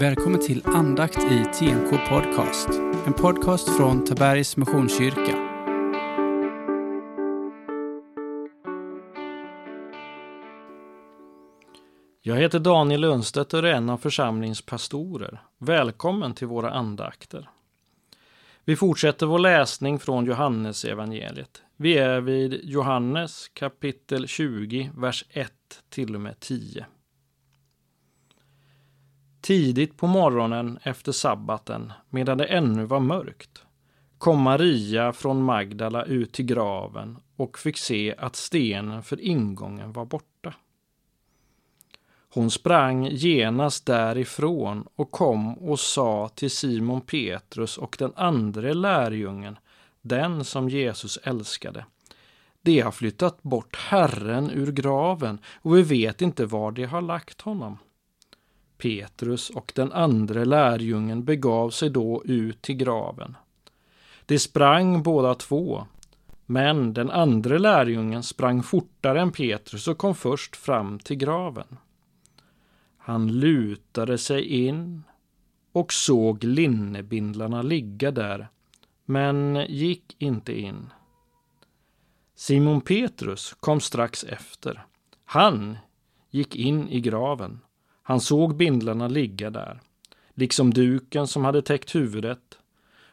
Välkommen till andakt i TNK Podcast. En podcast från Tabergs Missionskyrka. Jag heter Daniel Lundstedt och är en av församlingspastorer. Välkommen till våra andakter. Vi fortsätter vår läsning från Johannes evangeliet. Vi är vid Johannes kapitel 20, vers 1 till och med 10. Tidigt på morgonen efter sabbaten, medan det ännu var mörkt, kom Maria från Magdala ut till graven och fick se att stenen för ingången var borta. Hon sprang genast därifrån och kom och sa till Simon Petrus och den andre lärjungen, den som Jesus älskade. De har flyttat bort Herren ur graven och vi vet inte var de har lagt honom. Petrus och den andre lärjungen begav sig då ut till graven. De sprang båda två, men den andre lärjungen sprang fortare än Petrus och kom först fram till graven. Han lutade sig in och såg linnebindlarna ligga där, men gick inte in. Simon Petrus kom strax efter. Han gick in i graven. Han såg bindlarna ligga där, liksom duken som hade täckt huvudet.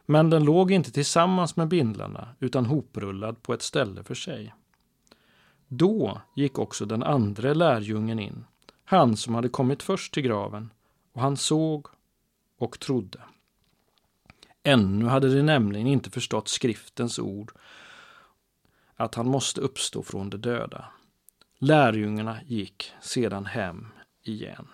Men den låg inte tillsammans med bindlarna, utan hoprullad på ett ställe för sig. Då gick också den andra lärjungen in, han som hade kommit först till graven, och han såg och trodde. Ännu hade de nämligen inte förstått skriftens ord, att han måste uppstå från de döda. Lärjungarna gick sedan hem igen.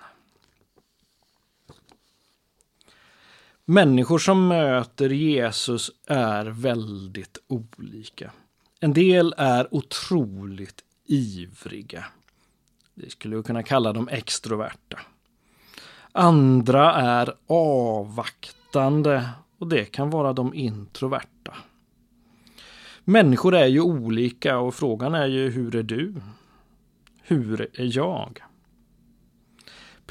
Människor som möter Jesus är väldigt olika. En del är otroligt ivriga. Vi skulle kunna kalla dem extroverta. Andra är avvaktande och det kan vara de introverta. Människor är ju olika och frågan är ju hur är du? Hur är jag?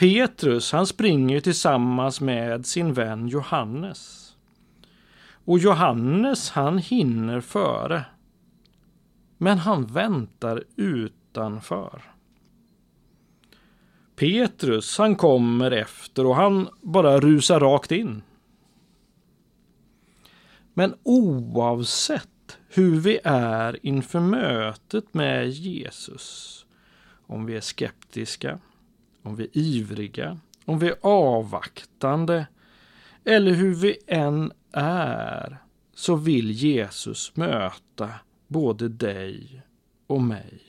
Petrus, han springer tillsammans med sin vän Johannes. Och Johannes, han hinner före. Men han väntar utanför. Petrus, han kommer efter och han bara rusar rakt in. Men oavsett hur vi är inför mötet med Jesus, om vi är skeptiska, om vi är ivriga, om vi är avvaktande eller hur vi än är så vill Jesus möta både dig och mig.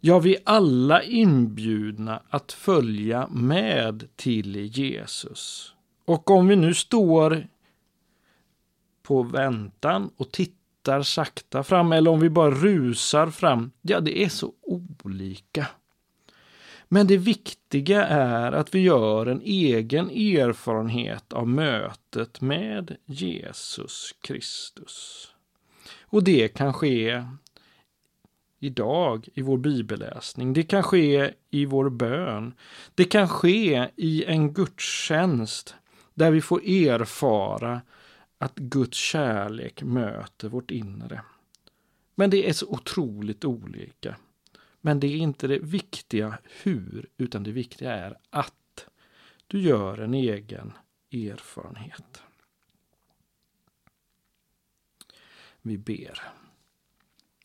Ja, vi är alla inbjudna att följa med till Jesus. Och om vi nu står på väntan och tittar sakta fram eller om vi bara rusar fram, ja, det är så olika. Men det viktiga är att vi gör en egen erfarenhet av mötet med Jesus Kristus. Och det kan ske idag i vår bibelläsning. Det kan ske i vår bön. Det kan ske i en gudstjänst där vi får erfara att Guds kärlek möter vårt inre. Men det är så otroligt olika. Men det är inte det viktiga hur, utan det viktiga är att du gör en egen erfarenhet. Vi ber.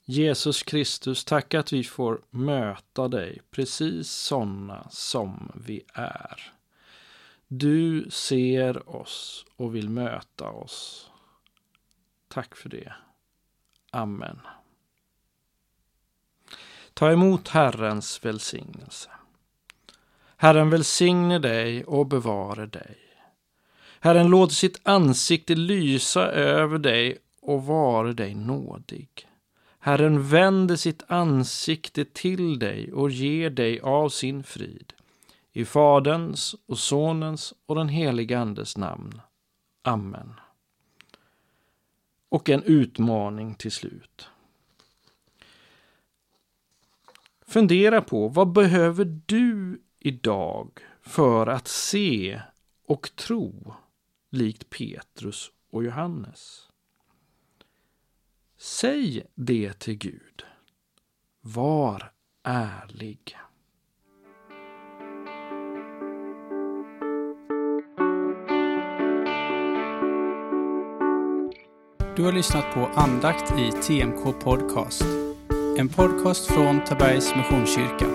Jesus Kristus, tack att vi får möta dig precis sådana som vi är. Du ser oss och vill möta oss. Tack för det. Amen. Ta emot Herrens välsignelse. Herren välsigne dig och bevare dig. Herren låter sitt ansikte lysa över dig och vare dig nådig. Herren vänder sitt ansikte till dig och ger dig av sin frid. I Faderns och Sonens och den helige Andes namn. Amen. Och en utmaning till slut. Fundera på vad behöver du idag för att se och tro likt Petrus och Johannes. Säg det till Gud. Var ärlig. Du har lyssnat på andakt i TMK Podcast. En podcast från Tabergs Missionskyrka.